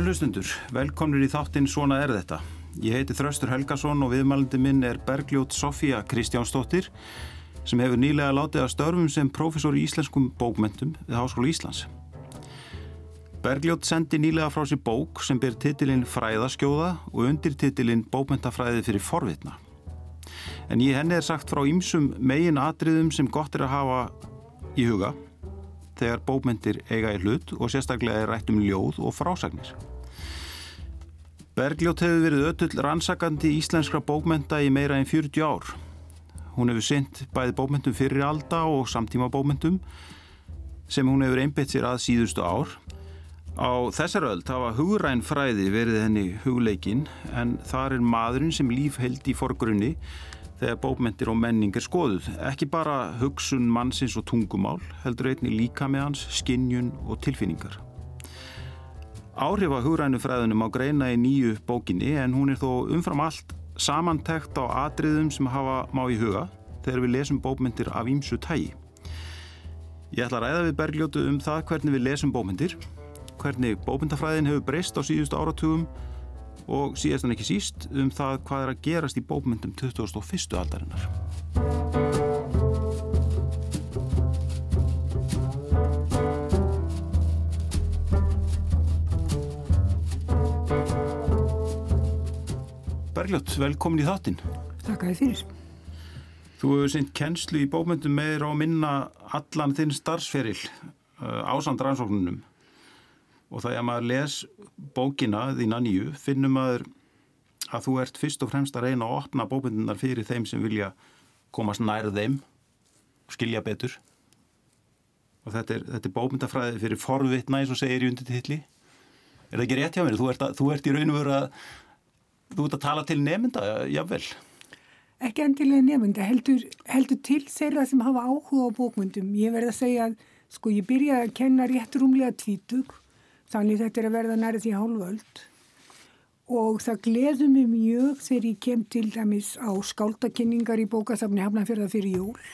Kæru hlustundur, velkomnir í þáttinn Svona er þetta. Ég heiti Þraustur Helgason og viðmælandi minn er Bergljót Sofía Kristjánsdóttir sem hefur nýlega látið að störfum sem profesor í íslenskum bókmentum við Háskóla Íslands. Bergljót sendi nýlega frá sér bók sem ber titilinn Fræðaskjóða og undir titilinn Bókmentafræði fyrir forvitna. En í henni er sagt frá ýmsum megin atriðum sem gott er að hafa í huga þegar bókmentir eiga í hlut og sérstaklega er rætt um ljóð og frásagnir. Bergljót hefur verið ötull rannsakandi íslenskra bókmenta í meira en 40 ár. Hún hefur synt bæði bókmentum fyrir alda og samtíma bókmentum sem hún hefur einbett sér að síðustu ár. Á þessar öll hafa hugræn fræði verið henni hugleikin en þar er maðurinn sem líf held í forgrunni þegar bókmentir og menning er skoðuð. Ekki bara hugsun mannsins og tungumál, heldur einni líka með hans, skinnjun og tilfinningar. Áhrif að hugrænu fræðunum á greina í nýju bókinni en hún er þó umfram allt samantekt á atriðum sem hafa má í huga þegar við lesum bókmentir af ímsu tægi. Ég ætla að ræða við Bergljótu um það hvernig við lesum bókmentir, hvernig bókmentafræðin hefur breyst á síðustu áratugum og síðast en ekki síst um það hvað er að gerast í bókmyndum 2001. aldarinnar. Bergljótt, velkomin í þáttinn. Takk að þið fyrir. Þú hefur synt kennslu í bókmyndum meður á minna allan þinn starfsferil uh, ásand rannsóknunum og það er að maður les bókina þína nýju, finnum maður að þú ert fyrst og fremst að reyna að opna bókmyndunar fyrir þeim sem vilja komast nærð þeim og skilja betur og þetta er, þetta er bókmyndafræði fyrir forvitna eins og segir í undir tilli er það ekki rétt hjá mér? Þú ert, að, þú ert í raun og veru að þú ert að tala til nefnda, jável Ekki endilega nefnda, heldur, heldur til þeirra sem hafa áhuga á bókmyndum ég verð að segja að sko ég byrjaði að kenna rétt rúmlega tvítug Þannig þetta er að verða nærið því hálföld og það gleður mig mjög þegar ég kem til dæmis á skáldakinningar í bókasafni Hafnarfjörða fyrir jól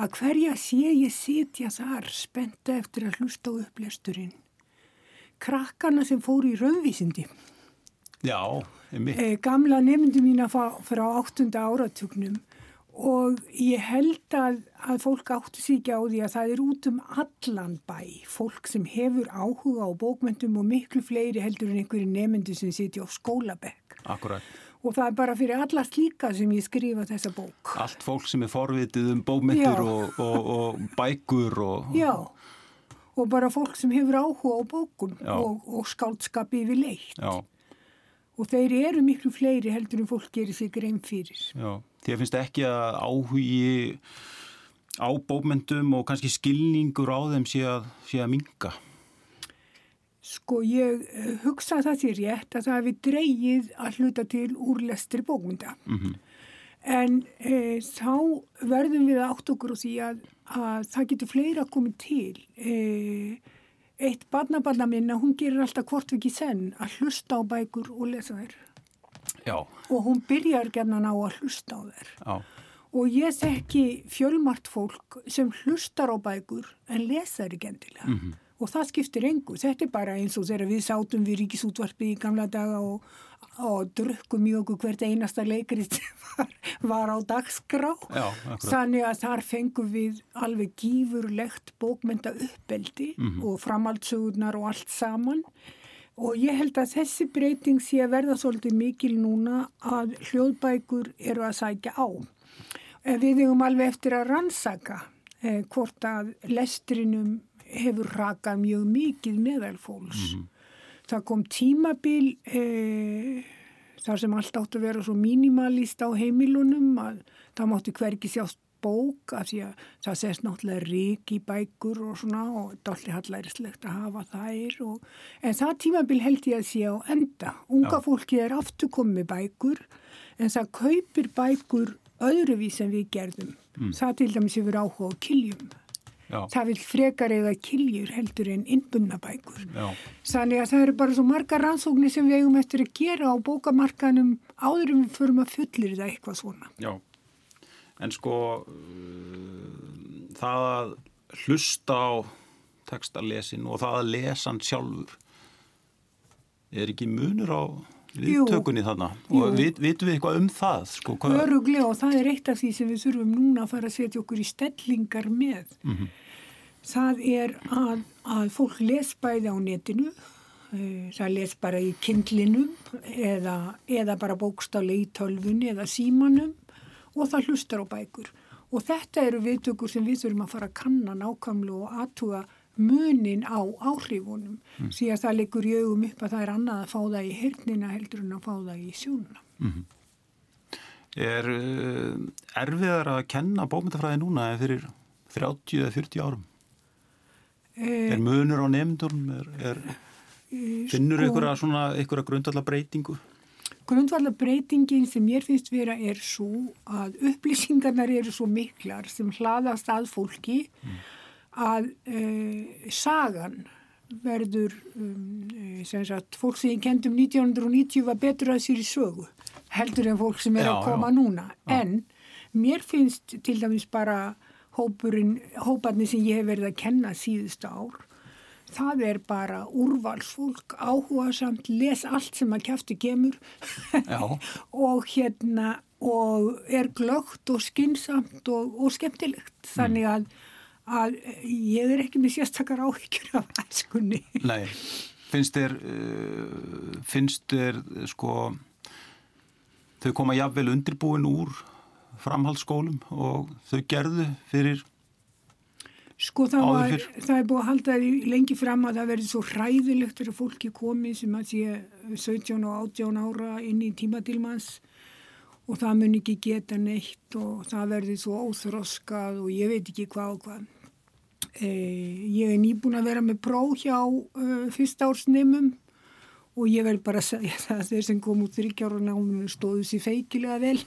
að hverja sé ég sitja þar spenta eftir að hlusta á upplesturinn. Krakkana sem fór í raunvísindi. Já. E, gamla nefndu mína frá áttunda áratugnum og ég held að, að fólk áttu sig ekki á því að það er út um allan bæ, fólk sem hefur áhuga á bókmentum og miklu fleiri heldur en einhverju nefndu sem sitja á skólabekk. Akkurat. Og það er bara fyrir allast líka sem ég skrifa þessa bók. Allt fólk sem er forvitið um bókmentur og, og, og bækur og... Já, og bara fólk sem hefur áhuga á bókum og, og skáldskapi yfir leitt. Já. Og þeir eru miklu fleiri heldur en fólk gerir sig grein fyrir. Já. Þér finnst ekki að áhugi á bókmyndum og kannski skilningur á þeim sé að, sé að minga? Sko ég eh, hugsa það sér rétt að það hefði dreyið að hluta til úrlestri bókmynda. Mm -hmm. En e, þá verðum við átt okkur og því að, að það getur fleira komið til. E, eitt barnabarna minna, hún gerir alltaf hvort við ekki senn að hlusta á bækur og lesa þær. Já. og hún byrjar gerna ná að hlusta á þær Já. og ég þekki fjölmart fólk sem hlustar á bækur en lesa þær ekki endilega mm -hmm. og það skiptir engu, þetta er bara eins og þegar við sátum við ríkisútvarpi í gamla daga og, og drukkum í okkur hvert einasta leikrið var, var á dagskrá þannig að þar fengum við alveg gífurlegt bókmynda uppeldi mm -hmm. og framhaldsögurnar og allt saman Og ég held að þessi breyting sé að verða svolítið mikil núna að hljóðbækur eru að sækja á. Við hefum alveg eftir að rannsaka eh, hvort að lestrinum hefur rakað mjög mikið meðal fólks. Mm -hmm. Það kom tímabil eh, þar sem allt átt að vera svo mínimalist á heimilunum að það mátti hverki sjást bók af því að það sést náttúrulega rík í bækur og svona og alltaf hallærislegt að hafa þær og, en það tímabil held ég að sé á enda. Unga Já. fólki er aftur komið bækur en það kaupir bækur öðruvís en við gerðum. Mm. Það til dæmis hefur áhuga á kiljum. Já. Það vil frekar eða kiljur heldur en innbunna bækur. Þannig að það eru bara svo marga rannsóknir sem við eigum eftir að gera á bókamarkanum áður en við förum að fullir það eitthvað svona. Já en sko það að hlusta á textalesin og það að lesa hann sjálfur er ekki munur á viðtökunni þarna. Og vit, vitum við eitthvað um það sko, Öruglega og það er eitt af því sem við þurfum núna að fara að setja okkur í stellingar með. Mm -hmm. það er að, að fólk les bæði á netinu eh, það les bara í kindlinum eða, eða bara bókstáli í tölvunni eða símanum og það hlustar á bækur. Og þetta eru viðtökur sem við þurfum að fara að kanna nákvæmlega og aðtuga munin á áhrifunum mm. að það leikur í augum upp að það er annað að fá það í hirnina heldur en að fá það í sjónuna. Mm -hmm. Er uh, erfiðar að kenna bókmyndafræði núna eða fyrir 30 eða 40 árum? Eh, er munur á nefndum? Er, er, eh, finnur sko, ykkur ykkur að grundvallar breytingu? Grundvallar breytingin sem ég finnst vera er svo að upplýsingarnar eru svo miklar sem hlaðast að fólki mm að uh, sagan verður um, e, sem sagt, fólk sem ég kendum 1990 var betur að sér í sögu heldur en fólk sem er já, að koma já. núna en mér finnst til dæmis bara hópurinn, hóparnir sem ég hef verið að kenna síðust ár það er bara úrvalsfólk áhuga samt, les allt sem að kæfti gemur og hérna og er glögt og skinsamt og, og skemmtilegt þannig mm. að að ég er ekki með sérstakar áhyggjur af æskunni. Nei, finnst þér, uh, finnst þér sko, þau koma jafnvel undirbúin úr framhaldsskólum og þau gerðu fyrir Sko það, var, það er búið að halda lengi fram að það verði svo hræðilegt fyrir fólki komið sem að sé 17 og 18 ára inn í tímatilmans og það mun ekki geta neitt og það verði svo óþroskað og ég veit ekki hvað og hvað. Eh, ég er nýbúin að vera með próf hjá uh, fyrsta ársneimum og ég vel bara segja það að þeir sem kom út þryggjára náminu stóðu sér feikilega vel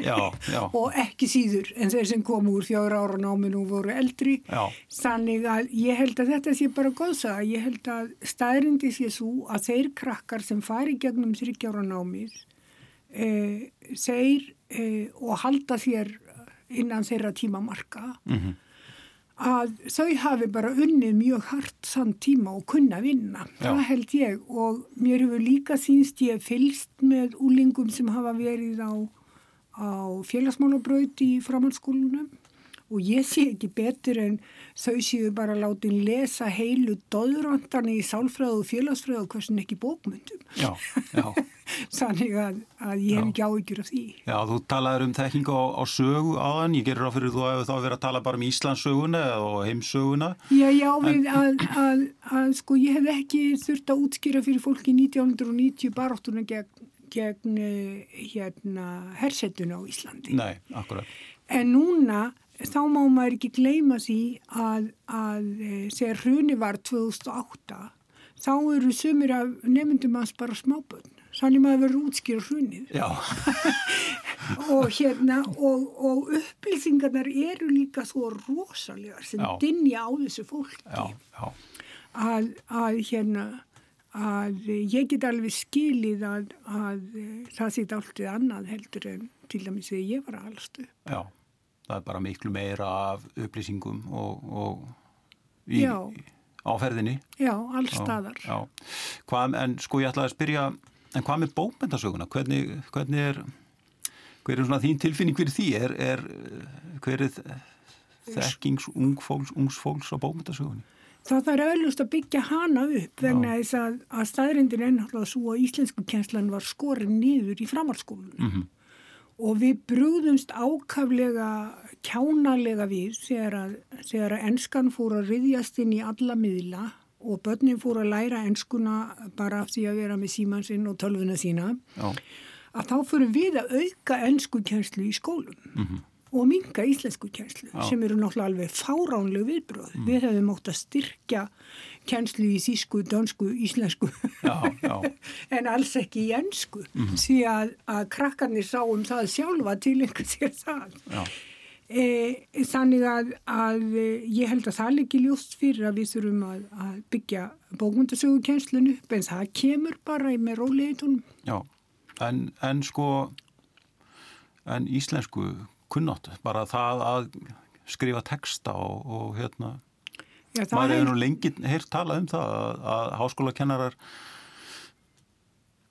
já, já. og ekki síður en þeir sem kom úr fjára ára náminu voru eldri já. þannig að ég held að þetta sé bara góðsa ég held að staðrindi sé svo að þeir krakkar sem fari gegnum þryggjára námið eh, þeir eh, og halda þér innan þeirra tímamarka mm -hmm að þau hafi bara unnið mjög hart sann tíma og kunna vinna. Já. Það held ég og mér hefur líka sínst ég fylst með úlingum sem hafa verið á, á félagsmálabraut í framhaldsskólunum og ég sé ekki betur en þau séu bara látið lesa heilu döðrandana í sálfræðu og félagsfræðu og hversin ekki bókmyndum. Já, já. Þannig að, að ég hef ekki áhyggjur af því. Já, þú talaður um þekkingu á, á sögu áðan, ég gerir á fyrir þú að þá verið að tala bara um Íslandsöguna og heimsöguna. Já, já, en... að, að, að sko ég hef ekki þurft að útskýra fyrir fólki 1990 baráttuna gegn, gegn eh, hérna hersetuna á Íslandi. Nei, akkurat. En núna þá má maður ekki gleyma því að, að þegar hruni var 2008 þá eru sumir af nefndum að spara smábönn þannig maður verður útskýra hrunið. Og hérna og, og upplýsingarnar eru líka svo rosalega sem já. dinja á þessu fólki. Já, já. Að, að hérna að ég get alveg skilið að, að það sýtt alltið annað heldur en til dæmis þegar ég var allstu Já það er bara miklu meira af upplýsingum og, og í, á ferðinni. Já, allstaðar En sko ég ætlaði að spyrja en hvað með bókmyndasöguna? Hvernig, hvernig er hver er svona þín tilfinning fyrir því? Er, er hver er þekkings ungfólks, ungsfólks á bókmyndasögunni? Það þarf auðvitað að byggja hana upp vegna þess að, að staðrindin ennhallega svo að íslensku kjenslan var skorin nýður í framhalskólunum mm -hmm og við brúðumst ákaflega kjánalega við þegar að, þegar að enskan fór að riðjast inn í alla miðla og börnin fór að læra enskuna bara af því að vera með símansinn og tölvuna sína Já. að þá fyrir við að auka ensku kjænslu í skólum mm -hmm og minga íslensku kjænslu sem eru náttúrulega alveg fáránlegu viðbröð. Mm. Við hefum mótt að styrkja kjænslu í þísku, dansku, íslensku já, já. en alls ekki í ennsku mm. því að, að krakkarnir sáum það sjálfa til einhvern sér það. E, þannig að, að ég held að það er ekki ljóst fyrir að við þurfum að, að byggja bókmyndasögu kjænslunu en það kemur bara með róleitunum. En, en sko en íslensku kunnáttu, bara það að skrifa texta og, og hérna Já, maður hefur nú lengi heyrt talað um það að, að háskólakennarar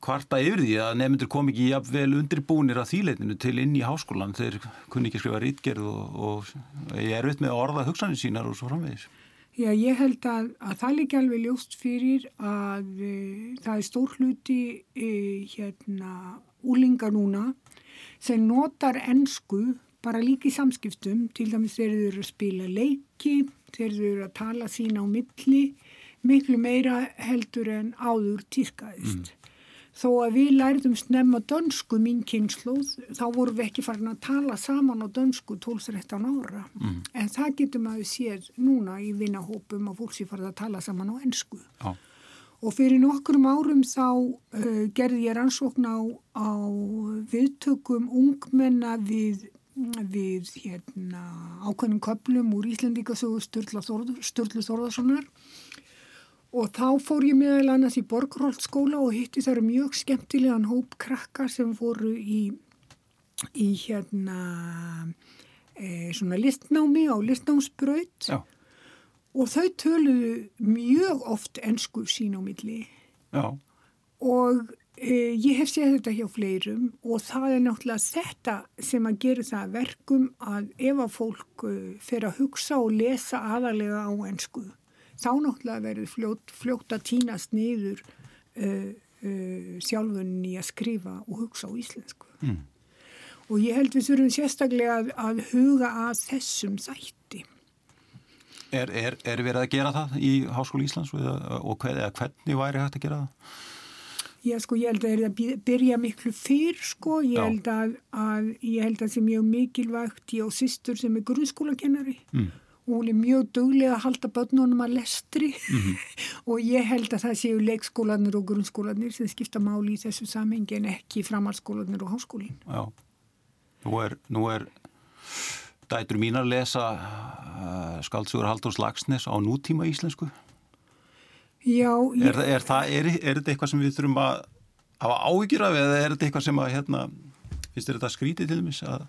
kvarta yfir því að nefndur kom ekki jafnvel undirbúnir að þýleitinu til inn í háskólan þeir kunni ekki skrifa rítgerð og, og ég er veit með að orða hugsanir sínar og svo framvegis. Já, ég held að, að það líka alveg ljóst fyrir að e, það er stór hluti e, hérna úlinga núna sem notar ennsku bara líka í samskiptum, til dæmis þeir eru að spila leiki, þeir eru að tala sína á milli, miklu meira heldur en áður týrkaðist. Mm. Þó að við lærðum snemma dönsku mín kynnslóð, þá vorum við ekki farin að tala saman á dönsku 12-13 ára. Mm. En það getur maður séð núna í vinahópum að fólk sé farið að tala saman á ennsku. Já. Og fyrir nokkrum árum þá uh, gerði ég rannsókn á, á viðtökum ungmenna við, við hérna, ákveðnum köplum úr Íslandíkasögu Sturlu Þorðarssonar Og þá fór ég meðal annars í Borgróldskóla og hitti þar mjög skemmtilegan hóp krakkar sem fóru í, í hérna e, svona listnámi á listnámsbraut og þau töluðu mjög oft ennsku sín á milli. Já. Og ég hef séð þetta hjá fleirum og það er náttúrulega þetta sem að gera það verkum að ef að fólk e, fer að hugsa og lesa aðalega á ennsku þá náttúrulega verður fljótt, fljótt að týnast niður uh, uh, sjálfunni að skrifa og hugsa á íslensku. Mm. Og ég held við þurfum sérstaklega að, að huga að þessum þætti. Er, er, er verið að gera það í Háskóli Íslands og hvernig væri hægt að gera það? Já, sko, ég held að það er að byrja miklu fyrr, sko. Ég held að, að ég held að það er mjög mikilvægt ég og sýstur sem er grunnskólakennari. Mm og hún er mjög duglega að halda börnunum að lestri mm -hmm. og ég held að það séu leikskólanir og grunnskólanir sem skipta máli í þessu samhengi en ekki framhalskólanir og háskólin. Já, nú er, nú er dætur mín að lesa uh, skaldsugur Halldórs Lagsnes á nútíma íslensku. Já. Ég... Er, er, það, er, er þetta eitthvað sem við þurfum að hafa áhyggjur af eða er þetta eitthvað sem að, hérna, finnst þetta skrítið til dæmis að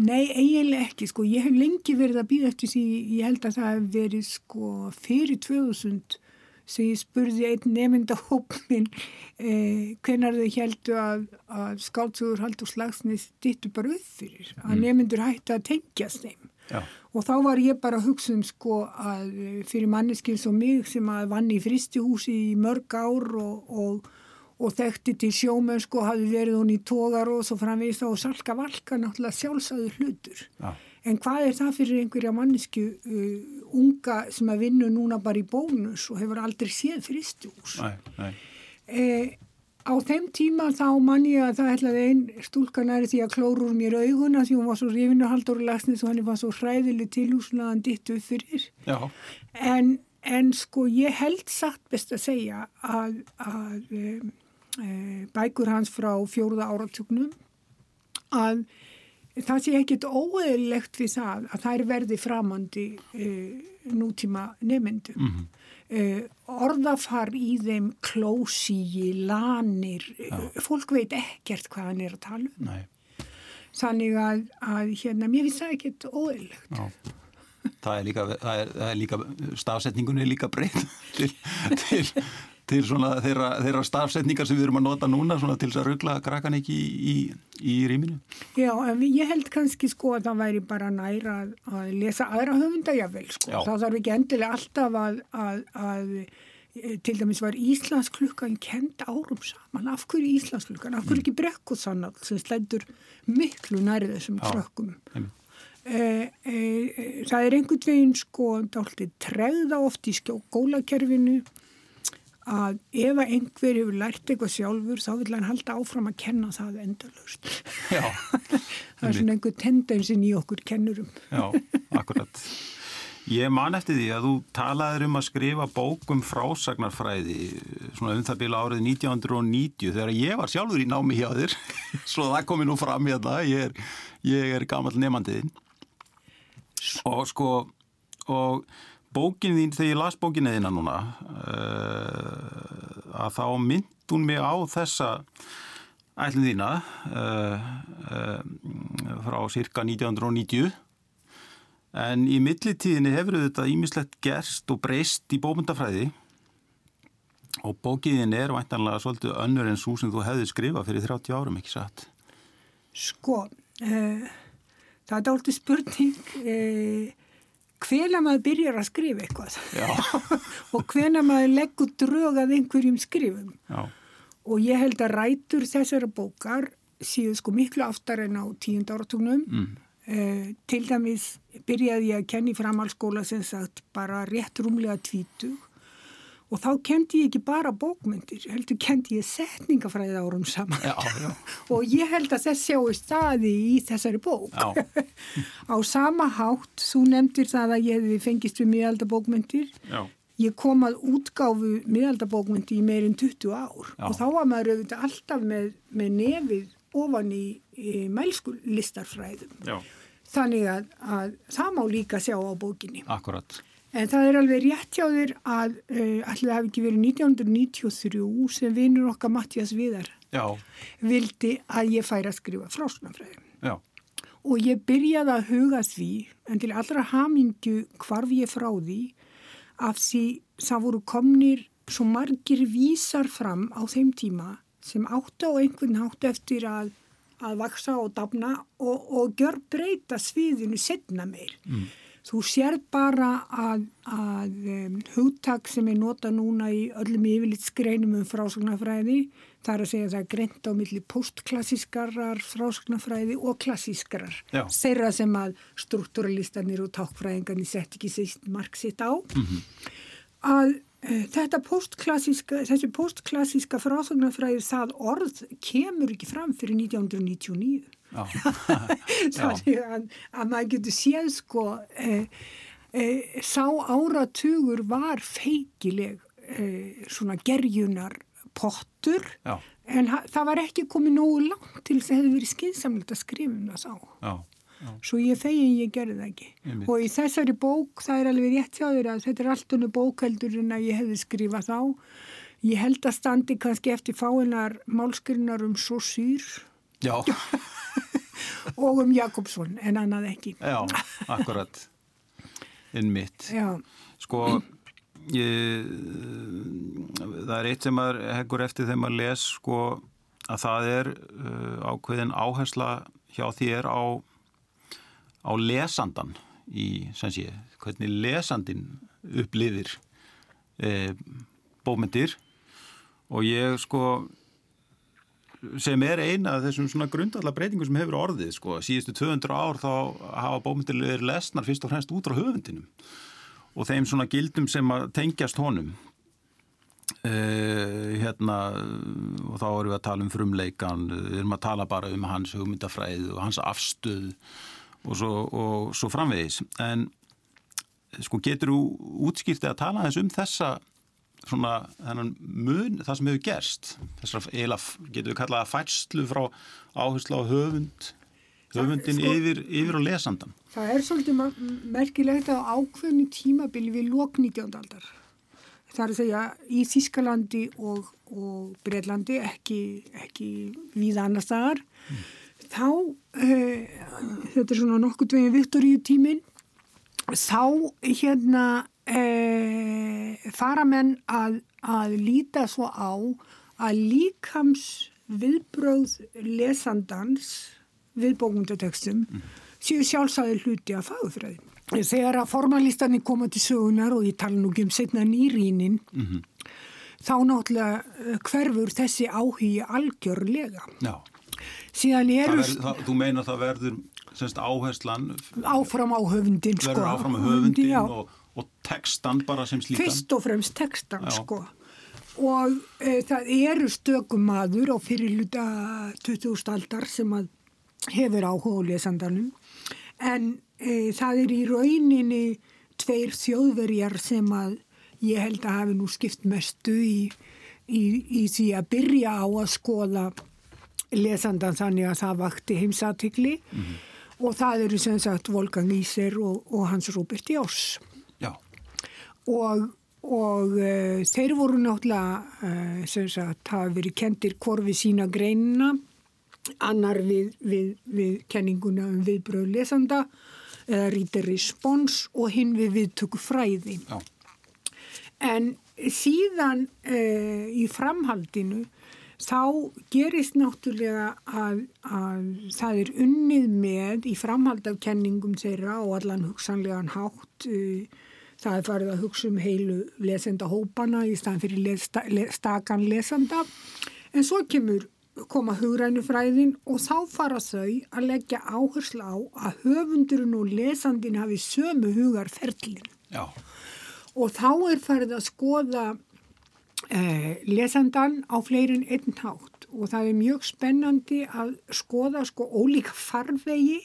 Nei, eiginlega ekki, sko, ég hef lengi verið að býða eftir því, ég held að það hef verið sko fyrir 2000 sem ég spurði einn nefndahópin eh, hvenar þau heldu að, að skáltsugur haldur slagsnis dittu bara upp fyrir, að mm. nefndur hætti að tengjast þeim. Já. Og þá var ég bara að hugsa um sko að eh, fyrir manneskils og mig sem að vann í fristihúsi í mörg ár og, og og þekkti til sjómönsku og hafi verið hún í tógar og svo framvegist og salka valka náttúrulega sjálfsæður hlutur. Ja. En hvað er það fyrir einhverja mannesku uh, unga sem að vinna núna bara í bónus og hefur aldrei séð fristjús? Nei, nei. Eh, á þeim tíma þá mann ég að það ætlaði einn stúlkanæri því að klórur mér auguna því hún var svo rifinuhaldur og lasnið svo hann var svo hræðileg tilhúsnaðan ditt upp fyrir. Já. En, en sko ég held satt best að segja að, að um, Eh, bækur hans frá fjóruða áratöknum að það sé ekkit óeðlegt við það að það er verði framandi e, nútíma nefndu. Mm -hmm. E, orðafar í þeim klósíi, lanir, ja. fólk veit ekkert hvað hann er að tala um. Nei. Þannig að, að hérna, mér finnst það ekkit óeðlegt. Já. Það er líka, líka stafsetningunni er líka breytt til, til til svona þeirra, þeirra stafsetningar sem við erum að nota núna svona til þess að ruggla krakkan ekki í, í, í rýminu? Já, en ég held kannski sko að það væri bara næra að, að lesa aðra höfunda jável sko. Það þarf ekki endilega alltaf að, að, að eh, til dæmis var Íslandsklukkan kent árum saman. Af hverju Íslandsklukkan? Af hverju ekki brekkuðsannal sem slendur miklu nærið þessum krökkum? Eh, eh, það er einhvern veginn sko dálítið tregða oft í skjókólakerfinu að ef að einhver hefur lært eitthvað sjálfur þá vil hann halda áfram að kenna það endalust. Það er svona einhver tendensin í okkur kennurum. Já, akkurat. Ég man eftir því að þú talaður um að skrifa bókum frásagnarfræði svona um það bila árið 1990 þegar ég var sjálfur í námi hjá þér svo það komi nú fram í þetta ég er, ég er gammal nefnandiðinn og sko og bókin þín, þegar ég las bókinu þína núna uh, að þá mynd hún mig á þessa ætlum þína uh, frá cirka 1990 en í millitíðinni hefur þetta ímislegt gerst og breyst í bómyndafræði Og bókiðin er væntanlega svolítið önnur en svo sem þú hefði skrifað fyrir 30 árum, ekki satt? Sko, uh, það er dálítið spurning uh, hvena maður byrjar að skrifa eitthvað og hvena maður leggur drögað einhverjum skrifum. Já. Og ég held að rætur þessara bókar síðu sko miklu aftar en á tíund áratugnum. Mm. Uh, til dæmis byrjaði ég að kenni framhalskóla sem sagt bara rétt rúmlega tvítug Og þá kendi ég ekki bara bókmyndir, heldur kendi ég setningafræði árum saman. Já, já. og ég held að þess sjáu staði í þessari bók. Á sama hátt, þú nefndir það að ég hefði fengist við miðaldabókmyndir. Ég kom að útgáfu miðaldabókmyndi í meirinn 20 ár já. og þá var maður auðvitað alltaf með, með nefið ofan í, í mælskullistarfræðum. Þannig að, að það má líka sjá á bókinni. Akkurat. En það er alveg rétt hjá þér að uh, allir það hefði ekki verið 1993 sem vinur okkar Mattias Viðar Já. vildi að ég færa að skrifa frásnafræðin. Já. Og ég byrjaði að huga því, en til allra hamingju hvarf ég frá því, af því það voru komnir svo margir vísar fram á þeim tíma sem áttu á einhvern hátt eftir að, að vaksa og dafna og, og gjör breyta sviðinu setna meir. Mm. Þú sér bara að, að um, hugtak sem er nota núna í öllum yfirlitsgreinum um frásagnarfræði, það er að segja að það er greint á milli postklassískarar frásagnarfræði og klassískarar. Já. Þeirra sem að struktúralistanir og tákfræðingarnir sett ekki sýst marg sitt á. Mm -hmm. Að uh, þetta postklassíska, þessi postklassíska frásagnarfræði það orð kemur ekki fram fyrir 1999. þannig að, að maður getur séð sko e, e, sá áratugur var feikileg e, svona gerjunar pottur Já. en það var ekki komið nógu langt til þess að það hefði verið skinsamlegt að skrifa um sá Já. Já. svo ég fegin ég gerði það ekki Einmitt. og í þessari bók það er alveg rétt hjá þér að þetta er allt unni bókheldur en að ég hefði skrifað þá ég held að standi kannski eftir fáinnar málskrinar um svo Já og um Jakobsson en annað ekki. Já, akkurat. Inn mitt. Já. Sko, ég, það er eitt sem maður heggur eftir þegar maður les, sko, að það er uh, ákveðin áhersla hjá þér á, á lesandan í, sem sé, hvernig lesandin upplifir eh, bómyndir og ég, sko, sem er eina af þessum svona grundallar breytingum sem hefur orðið sko. síðustu 200 ár þá hafa bómyndilegir lesnar fyrst og fremst út á höfundinum og þeim svona gildum sem tengjast honum uh, hérna og þá erum við að tala um frumleikan við erum að tala bara um hans hugmyndafræð og hans afstöð og svo, og svo framvegis en sko getur þú útskýrtið að tala þess um þessa svona þennan mun, það sem hefur gerst þessar eiginlega, getur við kallað að færslu frá áherslu á höfund höfundin sko, yfir, yfir á lesandan Það er svolítið merkilegt að ákveðinu tímabili við lók 19. aldar það er að segja í Þískalandi og, og Breitlandi ekki, ekki við annar staðar mm. þá uh, þetta er svona nokkuð veginn Viktoríu tímin þá hérna e, fara menn að, að líta svo á að líkams viðbröð lesandans við bókundatekstum mm. séu sjálfsæði hluti af fagfræðin. Þegar að formalistanir koma til sögunar og ég tala nú ekki um setna nýrínin mm -hmm. þá náttúrulega hverfur þessi áhugi algjörlega. Já. Síðan eru... Það ver, það, þú meina það verður semst áherslan... Áfram á höfundin, sko. Verður áfram á höfundin og og tekstan bara sem slíkan? Fyrst og fremst tekstan Já. sko og e, það eru stökumadur á fyrirluta 2000 aldar sem að hefur áhuga lesandanum en e, það er í rauninni tveir þjóðverjar sem að ég held að hafi nú skipt mestu í, í, í því að byrja á að skoða lesandan þannig að það vakti heimsatikli mm -hmm. og það eru sem sagt Volgang Íser og, og Hans Robert Jós og, og uh, þeir voru náttúrulega uh, sem sagt hafa verið kentir korfi sína greinina annar við, við, við kenninguna um viðbröð lesanda eða rítir respons og hinn við viðtöku fræði Já. en síðan uh, í framhaldinu þá gerist náttúrulega að, að það er unnið með í framhald af kenningum þeirra og allan hugsanlegan hátt uh, það er farið að hugsa um heilu lesenda hópana í staðan fyrir lesta, le, stakan lesenda en svo kemur koma hugrænufræðin og þá fara þau að leggja áherslu á að höfundurinn og lesandin hafi sömu hugarferlin. Já. Og þá er farið að skoða eh, lesandan á fleirin einn hátt og það er mjög spennandi að skoða sko ólíka farvegi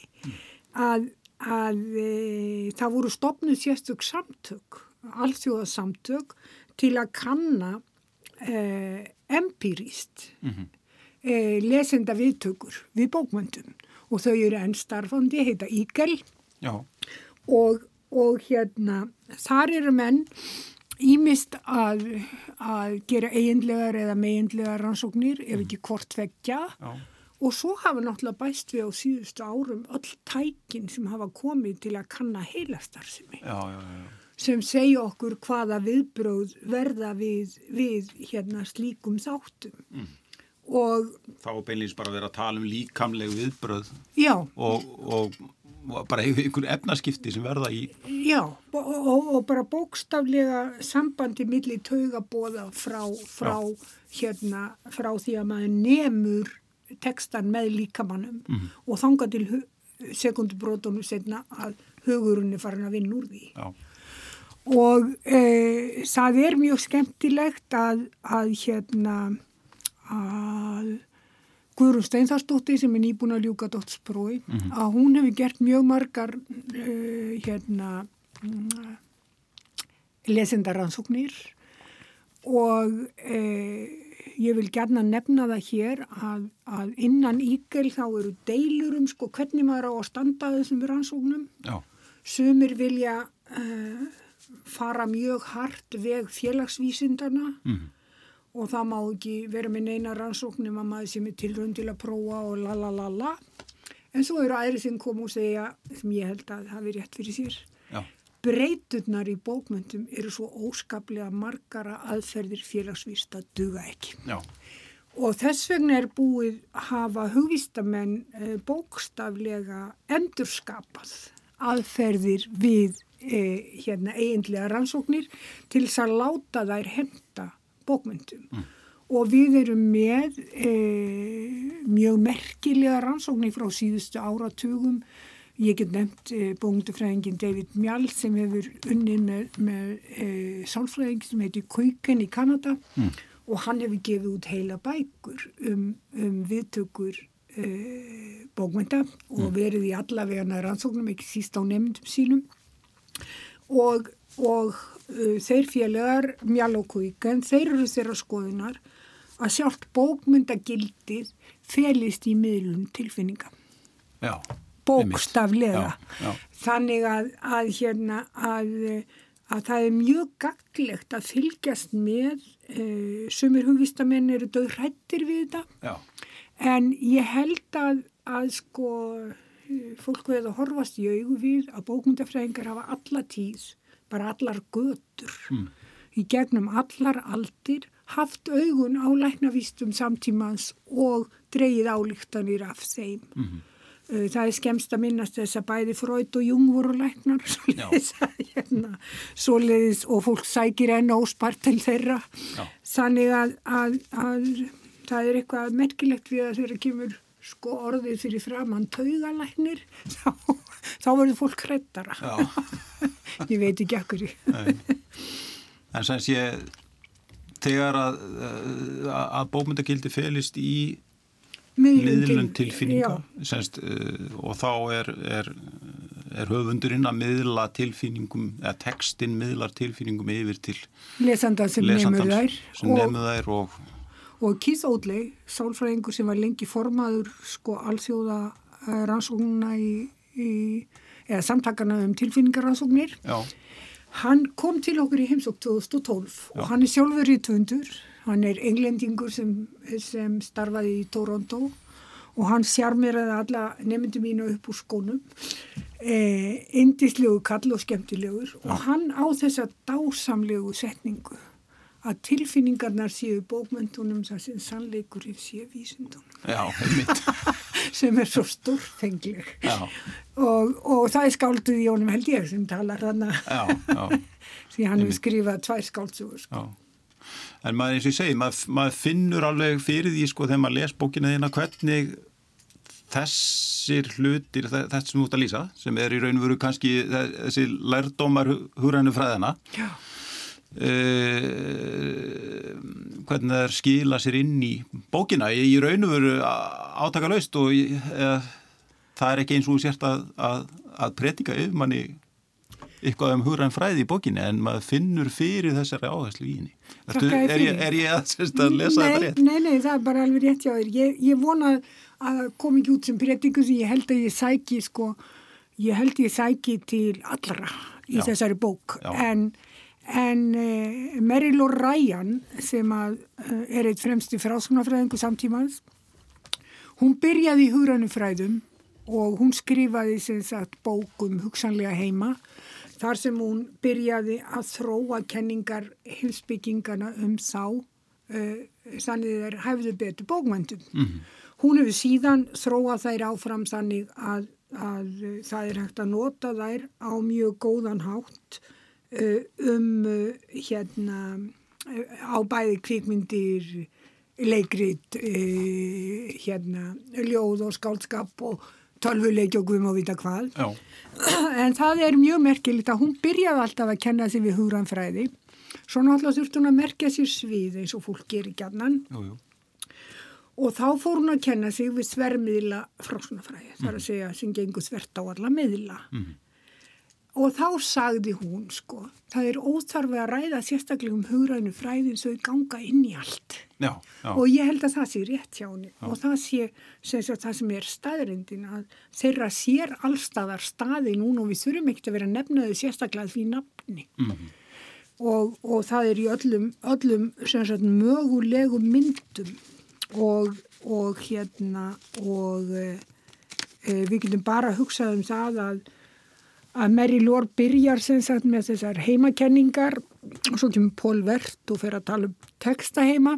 að, að e, það voru stopnuð sérstök samtök, allþjóðasamtök til að kanna e, empirist. Mhm. Mm e, lesenda viðtökur við bókmöndum og þau eru enn starfandi, heita Ígel og, og hérna þar eru menn ímist að, að gera eiginlegar eða meginlegar rannsóknir ef ekki kort veggja og svo hafa náttúrulega bæst við á síðustu árum öll tækin sem hafa komið til að kanna heilastarðsemi sem segja okkur hvaða viðbróð verða við, við hérna slíkum þáttum. Mm. Og þá beinleins bara vera að tala um líkamleg viðbröð já. og, og, og bara einhvern efnaskipti sem verða í já og, og bara bókstaflega sambandi millir taugabóða frá, frá hérna frá því að maður nemur tekstan með líkamannum mm og þanga til sekundubrótunum setna að hugurinn er farin að vinna úr því já. og e, það er mjög skemmtilegt að, að hérna að Guðrún Steinþarsdóttir sem er nýbúin að ljúka dótsprói mm -hmm. að hún hefur gert mjög margar uh, hérna uh, lesendaransóknir og uh, ég vil gerna nefna það hér að, að innan ígel þá eru deilur um sko hvernig maður á að standa þessum rannsóknum. Já. sumir vilja fara mjög hart veg félagsvísindana mm -hmm og það má ekki vera með neina rannsóknum að maður sem er tilrönd til að prófa og la la la la. En svo eru aðri sem kom og segja sem ég held að það er rétt fyrir sér Já. breyturnar í bókmyndum eru svo óskaplega margara aðferðir félagsvist að duga ekki Já. og þess vegna er búið hafa hugvistamenn eh, bókstaflega endurskapað aðferðir við eh, hérna eiginlega rannsóknir til þess að láta þær henda bókmyndum mm. og við erum með e, mjög merkilega rannsóknir frá síðustu áratugum ég get nefnt e, bókmyndufræðingin David Mjall sem hefur unnið með, með e, sálfræðing sem heitir Kuiken í Kanada mm. og hann hefur gefið út heila bækur um, um viðtökur e, bókmynda og mm. verið í allavegana rannsóknum ekki síst á nefndum sínum og, og uh, þeir félagar mjálókuíkan, þeir eru þeirra skoðunar að sjálft bókmyndagildið felist í miðlum tilfinninga. Já. Bókstaflega. Já, já. Þannig að, að, hérna, að, að það er mjög gaglegt að fylgjast með, uh, sumir hugvistamenn eru döð hrættir við þetta, já. en ég held að sko fólk veið að horfast í augu við að bókmyndafræðingar hafa alla tíð bara allar götur mm. í gegnum allar aldir haft augun á læknavístum samtímans og dreyið álíktanir af þeim. Mm -hmm. Það er skemst að minnast þess að bæði Freud og Jung voru læknar. Hérna, svoleiðis og fólk sækir enn óspart til þeirra. Já. Þannig að, að, að það er eitthvað merkilegt við að þeirra kemur sko orðið fyrir framann taugalæknir þá, þá verður fólk hrettara ég veit ekki ekkur en sem sé þegar að, að bómyndagildi felist í miðlun tilfinninga semst, uh, og þá er, er, er höfundurinn að miðla tilfinningum, eða textin miðlar tilfinningum yfir til lesandar sem nefnur þær og, og og Keith Oldley, sálfræðingur sem var lengi formaður sko alþjóða eh, rannsóknuna í, í eða samtakana um tilfinningarrannsóknir hann kom til okkur í heimsók 2012 Já. og hann er sjálfur í tvöndur, hann er englendingur sem, sem starfaði í Toronto og hann sjarmeraði alla nefndi mínu upp úr skónum indislegu kall og skemmtilegur Já. og hann á þessa dásamlegu setningu að tilfinningarnar séu bókmyndunum þar sem sannleikurinn séu vísindunum. Já, einmitt. sem er svo stórfengleg. Og, og það er skálduð í honum held ég sem talar já. Því hann hefur skrifað tvær skálduður. Sko. En maður eins og ég segi, maður, maður finnur alveg fyrir því sko þegar maður les bókina þína hvernig þessir hlutir, þess sem þú ert að lýsa, sem er í raun og veru kannski þessi lærdómar húrænu fræðina. Já Uh, hvernig það er skila sér inn í bókina ég í raun og veru átaka laust og ég, eða, það er ekki eins og sért að, að, að predika yfir manni eitthvað um húræn fræði í bókinu en maður finnur fyrir þessari áherslu í henni Ertu, er, ég, er ég að, sérst, að lesa nei, þetta rétt? Nei, nei, það er bara alveg rétt hjá þér ég, ég vona að kom ekki út sem prediku sem ég held að ég sæki sko, ég held ég sæki til allra í Já. þessari bók Já. en En uh, Meryl O'Ryan sem að, uh, er eitt fremsti fráskunafræðingu samtímans, hún byrjaði í hugranufræðum og hún skrifaði sagt bókum hugsanlega heima þar sem hún byrjaði að þróa kenningar hilsbyggingana um sá uh, sannið er hæfðu betur bókmöndum. Mm -hmm. Hún hefur síðan þróað þær áfram sannig að, að það er hægt að nota þær á mjög góðan hátt um uh, hérna uh, á bæði kvikmyndir leikrit hérna ljóð og skálskap og tölvuleiki og guðum og vita hvað Já. en það er mjög merkilegt að hún byrjaði alltaf að kenna sig við hugranfræði svo náttúrulega þurfti hún að merkja sér svið eins og fólk gerir gætnan og þá fór hún að kenna sig við svermiðla frásnafræði mm. þar að mhm. segja sem gengur svert á alla miðla mm. Og þá sagði hún sko, það er óþarfið að ræða sérstaklega um hugrænu fræðin svo þau ganga inn í allt. Já, já. Og ég held að það sé rétt hjá henni og það sé sem sagt, það sem er staðrindin að þeirra sér allstaðar staði núna og við þurfum ekkert að vera nefnaði sérstaklega því nafni. Mm -hmm. og, og það er í öllum, öllum sagt, mögulegu myndum og, og hérna og e, við getum bara hugsað um það að að Mary Lore byrjar sem sagt með þessar heimakenningar og svo kemur Pól Vert og fer að tala um texta heima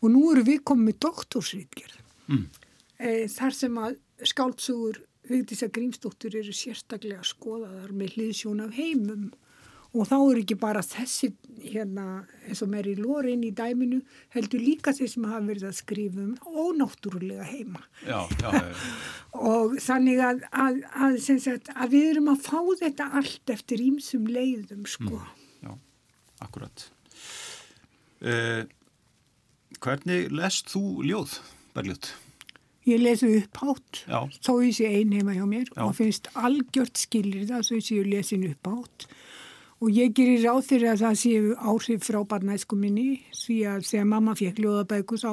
og nú eru við komið með doktorsrítgerð mm. e, þar sem að skáltsugur Vigdísa Grímsdóttur eru sérstaklega skoðaðar með hlýðsjón af heimum og þá er ekki bara þessi hérna eins og Lore inn í dæminu heldur líka þeir sem hafa verið að skrifa um ónáttúrulega heima. Já, já, já, og þannig að, að, að, sagt, að við erum að fá þetta allt eftir ímsum leiðum sko. Mm, Já, akkurat. Eh, Hvernig lest þú ljóð, Bergljótt? Ég lesi upp hátt, þó ég sé ein heima hjá mér og finnst algjört skilir það þó ég sé lesin upp hátt Og ég gerir ráð fyrir að það séu áhrif frá barnæsku minni því að þegar mamma fekk ljóðabæku þá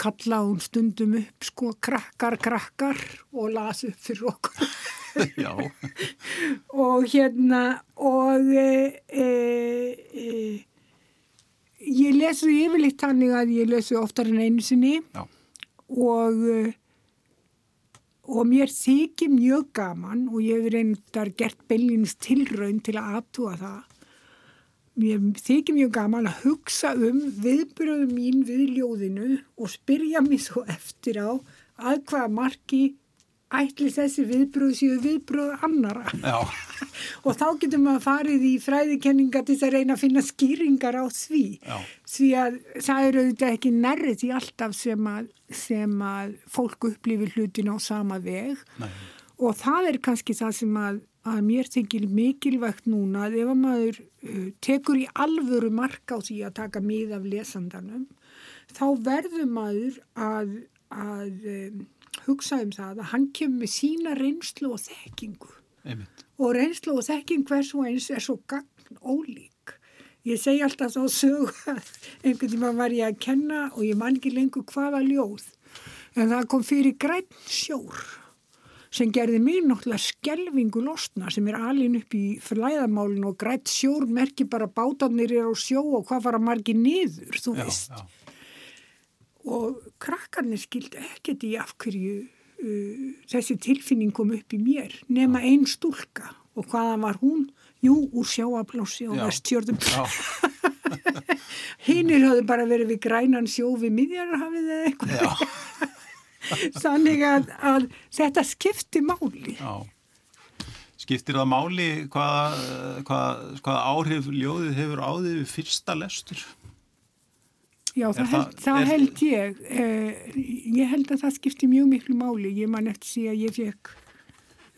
kalla hún stundum upp sko krakkar, krakkar og las upp fyrir okkur. Já. og hérna og e, e, e, ég lesu yfirleitt tannig að ég lesu oftar en einu sinni Já. og e, og mér þykir mjög gaman og ég hef reyndar gert beilinist tilraun til að aftúa það. Mér þykir mjög gaman að hugsa um viðbröðum mín við ljóðinu og spyrja mér svo eftir á að hvaða marki ætli þessi viðbröð séu viðbröð annara og þá getum við að farið í fræðikenninga til þess að reyna að finna skýringar á því. Já. því að það eru auðvitað ekki nærrið í alltaf sem að, sem að fólk upplifir hlutin á sama veg Nei. og það er kannski það sem að, að mér þykir mikilvægt núna að ef að maður uh, tekur í alvöru marka á því að taka mið af lesandanum þá verður maður að, að um, hugsa um það að hann kemur með sína reynslu og þekkingu Einmitt. og reynslu og þekking hvers og eins er svo gagn ólík. Ég segi alltaf þá sög að einhvern tíma var ég að kenna og ég man ekki lengur hvaða ljóð en það kom fyrir græn sjór sem gerði mér náttúrulega skelvingu losna sem er alin upp í flæðamálinu og grætt sjór merkir bara bátarnir er á sjó og hvað fara margir niður, þú já, veist. Já og krakkarnir skildi ekkert í af hverju uh, þessi tilfinning kom upp í mér nema einn stúlka og hvaðan var hún? Jú, úr sjáablósi og vestjörðum Hinnir hafðu bara verið við grænan sjó við miðjarhafið eða eitthvað. Þannig að, að þetta skipti máli. Já. Skiptir það máli hvaða hvað, hvað áhrif ljóðið hefur á því við fyrsta lestur? Já, það, það, held, það er... held ég. Eh, ég held að það skipti mjög miklu máli. Ég man eftir að ég fekk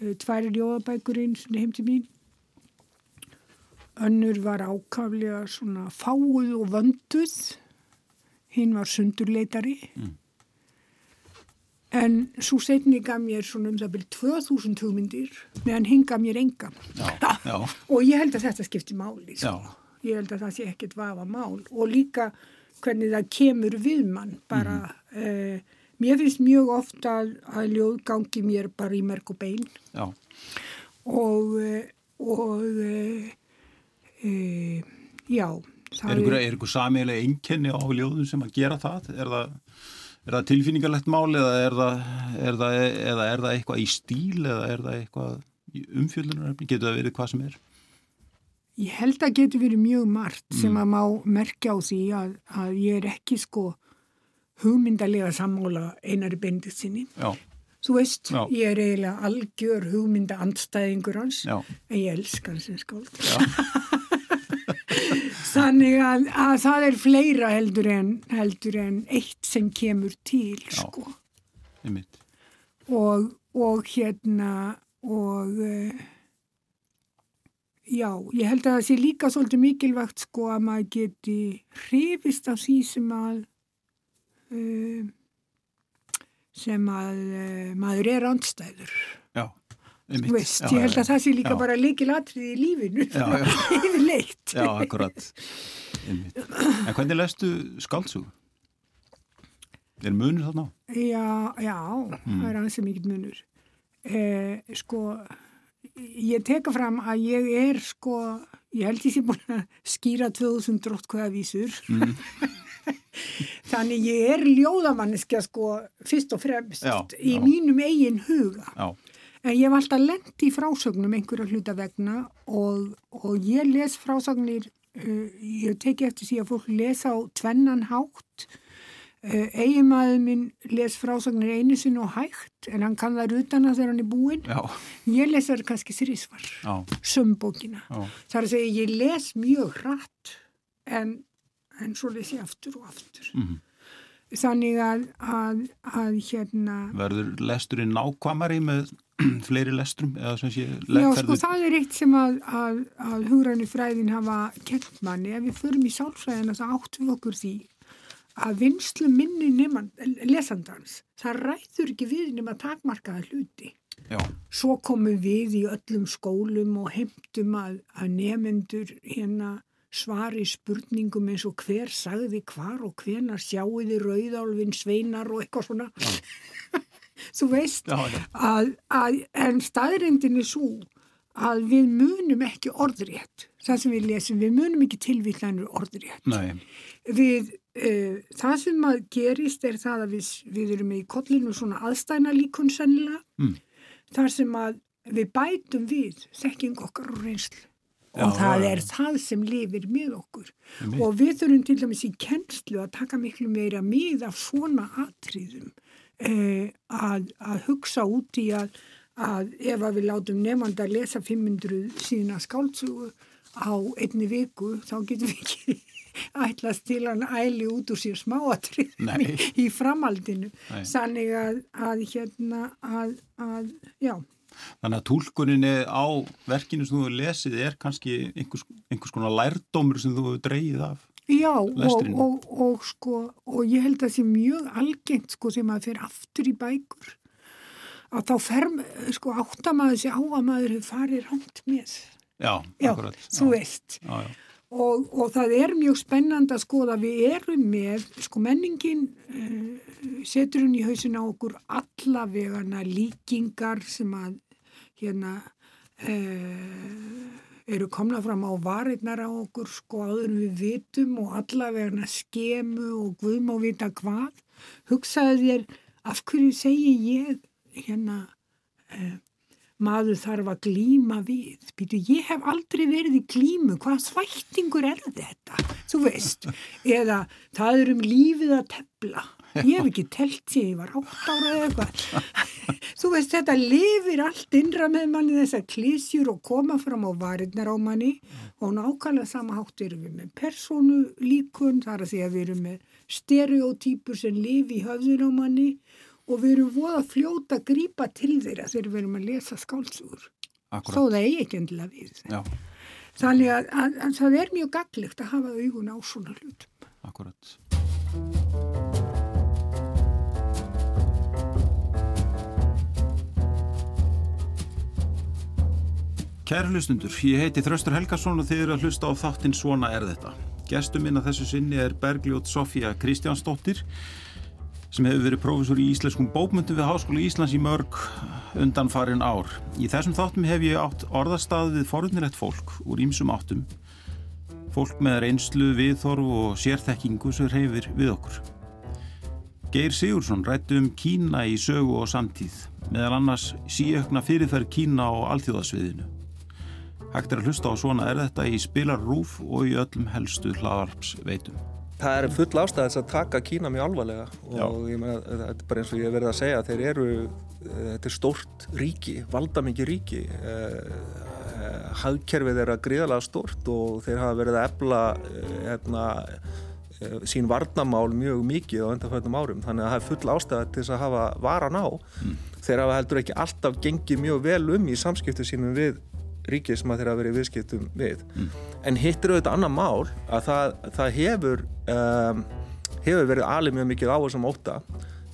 eh, tværi ljóðabækur eins og heim til mín. Önnur var ákaflega svona fáuð og vönduð. Hinn var sundurleitari. Mm. En svo setni gaf mér svona um það byrjum 2000 hugmyndir meðan hinn gaf mér enga. Já, já. og ég held að þetta skipti máli. Sko. Ég held að það sé ekkert vafa mál. Og líka hvernig það kemur við mann bara mm. uh, mér finnst mjög ofta að, að ljóð gangi mér bara í merk og bein já. og uh, og uh, já Er ykkur samiðilega einkenni á ljóðum sem að gera það? Er það, er það tilfinningarlegt mál eða er það, er það, eða er það eitthvað í stíl eða er það eitthvað umfjöldunar? Getur það verið hvað sem er? Ég held að getur verið mjög margt mm. sem að má merkja á því að, að ég er ekki sko hugmyndalega sammála einari bendið sinni. Já. Þú veist, Já. ég er eiginlega algjör hugmynda andstæðingur hans, Já. en ég elskar hans sem skáld. Þannig að, að það er fleira heldur en, heldur en eitt sem kemur til, sko. Og, og hérna, og... Uh, Já, ég held að það sé líka svolítið mikilvægt sko að maður geti hrifist af því sem að uh, sem að uh, maður er andstæður. Veist, já, ég held að það sé líka já. bara líkilatrið í lífinu, yfir leitt. Já, akkurat. Einmitt. En hvernig lestu skáldsug? Er munur þarna? Já, já, mm. það er ansið mikið munur. Eh, sko ég teka fram að ég er sko, ég held ég sé búin að skýra 2000 dróttkvæða vísur mm. þannig ég er ljóðamanniska sko fyrst og fremst já, í mínum eigin huga já. Ég hef alltaf lendi í frásögnum einhverja hluta vegna og, og ég les frásagnir uh, ég teki eftir því að fólk lesa á tvennan hátt. Uh, eiginmaður minn les frásagnir einu sinn og hægt en hann kann það rutana þegar hann er búinn. Ég les það kannski þrísvar sömbókina það er að segja ég les mjög hratt en, en svo les ég aftur og aftur. Mm -hmm. þannig að, að, að hérna verður lesturinn nákvamari með fleiri lestrum? Sé, Já sko það er eitt sem að, að hugrannu fræðin hafa kent manni ef við förum í sálfræðina þá áttum við okkur því að vinslu minni nefn lesandans, það ræður ekki við nema takmarkaða hluti. Já. Svo komum við í öllum skólum og heimtum að, að nefnendur hérna svari spurningum eins og hver sagði hvar og hvenar sjáuði rauðálfin, sveinar og eitthvað svona. Þú veist já, já. Að, að en staðrindin er svo að við munum ekki orðrétt. Það sem við lesum, við munum ekki tilvillanur orðrétt. Nei. Við Uh, það sem að gerist er það að við, við erum í kollinu svona aðstæna líkun sennilega mm. þar sem að við bætum við þekking okkar og reynslu Já, og það ja, er það sem lifir með okkur og við þurfum til dæmis í kennslu að taka miklu meira mið af svona atriðum að, að hugsa út í að, að ef að við látum nefnand að lesa 500 síðan að skáltsugu á einni viku þá getum við ekki ætlast til hann æli út úr sér smáatrið í framaldinu sannig að, að hérna að, að já. Þannig að tólkuninni á verkinu sem þú hefur lesið er kannski einhvers, einhvers konar lærdómur sem þú hefur dreyið af Já og, og, og sko og ég held að það sé mjög algengt sko sem að fyrir aftur í bækur að þá fer sko áttamæður sér á að maður hefur farið rámt með. Já, já akkurat. Þú veist. Já, já. Og, og það er mjög spennand að skoða. Við erum með, sko menningin uh, setur hún í hausin á okkur allavegana líkingar sem að hérna uh, eru komna fram á varirnar á okkur sko áður við vitum og allavegana skemu og guðm og vita hvað. Hugsaði þér af hverju segi ég hérna uh, maður þarf að glíma við. Býtu, ég hef aldrei verið í glímu, hvað svættingur er þetta? þú veist, eða það er um lífið að tefla ég hef ekki telt því ég var átt ára eða eitthvað. Þú veist, þetta lifir allt innra með manni þessar klísjur og koma fram á varirnar á manni. Og nákvæmlega sama hátt erum við með persónu líkun, þar að því að við erum með stereotýpur sem lifi í höfðun á manni. Og við erum voða fljóta að grípa til þeirra þegar við erum að lesa skálsugur þó það eigi ekki endilega við Já. þannig að, að, að það er mjög gaglegt að hafa augun á svona hlut Akkurat Kæri hlustundur, ég heiti Þraustur Helgarsson og þið eru að hlusta á þáttinn Svona er þetta. Gestur minn að þessu sinni er Bergljótt Sofía Kristjánsdóttir sem hefur verið prófessor í íslenskum bókmyndum við Háskóla Íslands í mörg undanfarin ár. Í þessum þáttum hef ég átt orðastað við forunilegt fólk úr ímsum áttum. Fólk með reynslu, viðþorf og sérþekkingu sem reyfir við okkur. Geir Sigursson rættu um Kína í sögu og samtíð, meðal annars síökna fyrirferð Kína á alþjóðasviðinu. Hægt er að hlusta á svona er þetta í spilarrúf og í öllum helstu hlaðarpsveitum. Það er full ástæðis að taka Kína mjög alvarlega og Já. ég meina, þetta er bara eins og ég verið að segja, þeir eru, eh, þetta er stórt ríki, valdamikið ríki, eh, eh, hagkerfið er að gríðalega stórt og þeir hafa verið að ebla eh, hérna, eh, sín varnamál mjög mikið á undanfættum árum, þannig að það er full ástæða til þess að hafa varan á. Þeir hafa heldur ekki alltaf gengið mjög vel um í samskiptu sínum við ríkið sem að þeir hafa verið viðskiptum við. En hitt er auðvitað annað mál að það, það hefur, um, hefur verið alveg mjög mikið á þessum óta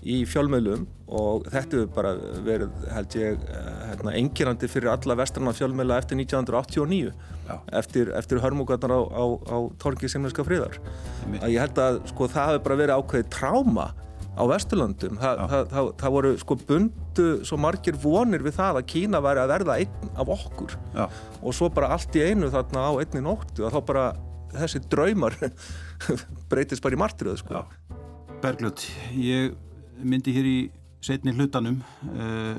í fjölmiðlum og þetta hefur bara verið, held ég, eh, hérna, engirandi fyrir alla vestrana fjölmiðla eftir 1989 Já. eftir, eftir hörmugarnar á, á, á torgi Simneska friðar. Einmitt. Að ég held að sko, það hefur bara verið ákveðið tráma á Vesturlöndum. Þa, það, það, það voru sko bundu svo margir vonir við það að Kína væri að verða einn af okkur Já, og svo bara allt í einu þarna á einni nóttu og þá bara þessi draumar breytist bara í martriðu sko. Bergljótt, ég myndi hér í setni hlutanum uh,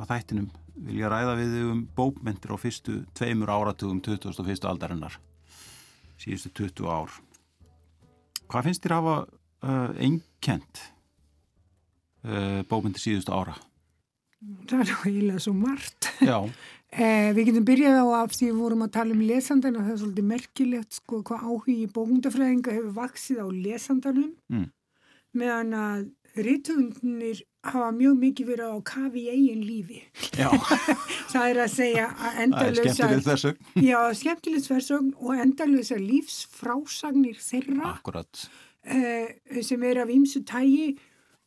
að þættinum vilja ræða við um bókmyndir á fyrstu tveimur áratugum 21. aldarinnar síðustu 20 ár Hvað finnst þér hafa uh, einkent uh, bókmyndir síðustu ára? það er eiginlega svo margt. Já, Eh, við getum byrjað á af því við vorum að tala um lesandan og það er svolítið merkilegt sko hvað áhugi bókmyndafræðinga hefur vaksið á lesandanum. Mm. meðan að rítumundinir hafa mjög mikið verið á kafi í eigin lífi. já, Það er að segja að endalösa, já, skemmtilegt versögn og endalösa lífsfrásagnir þeirra Akkurat, eh, sem er af ýmsu tægi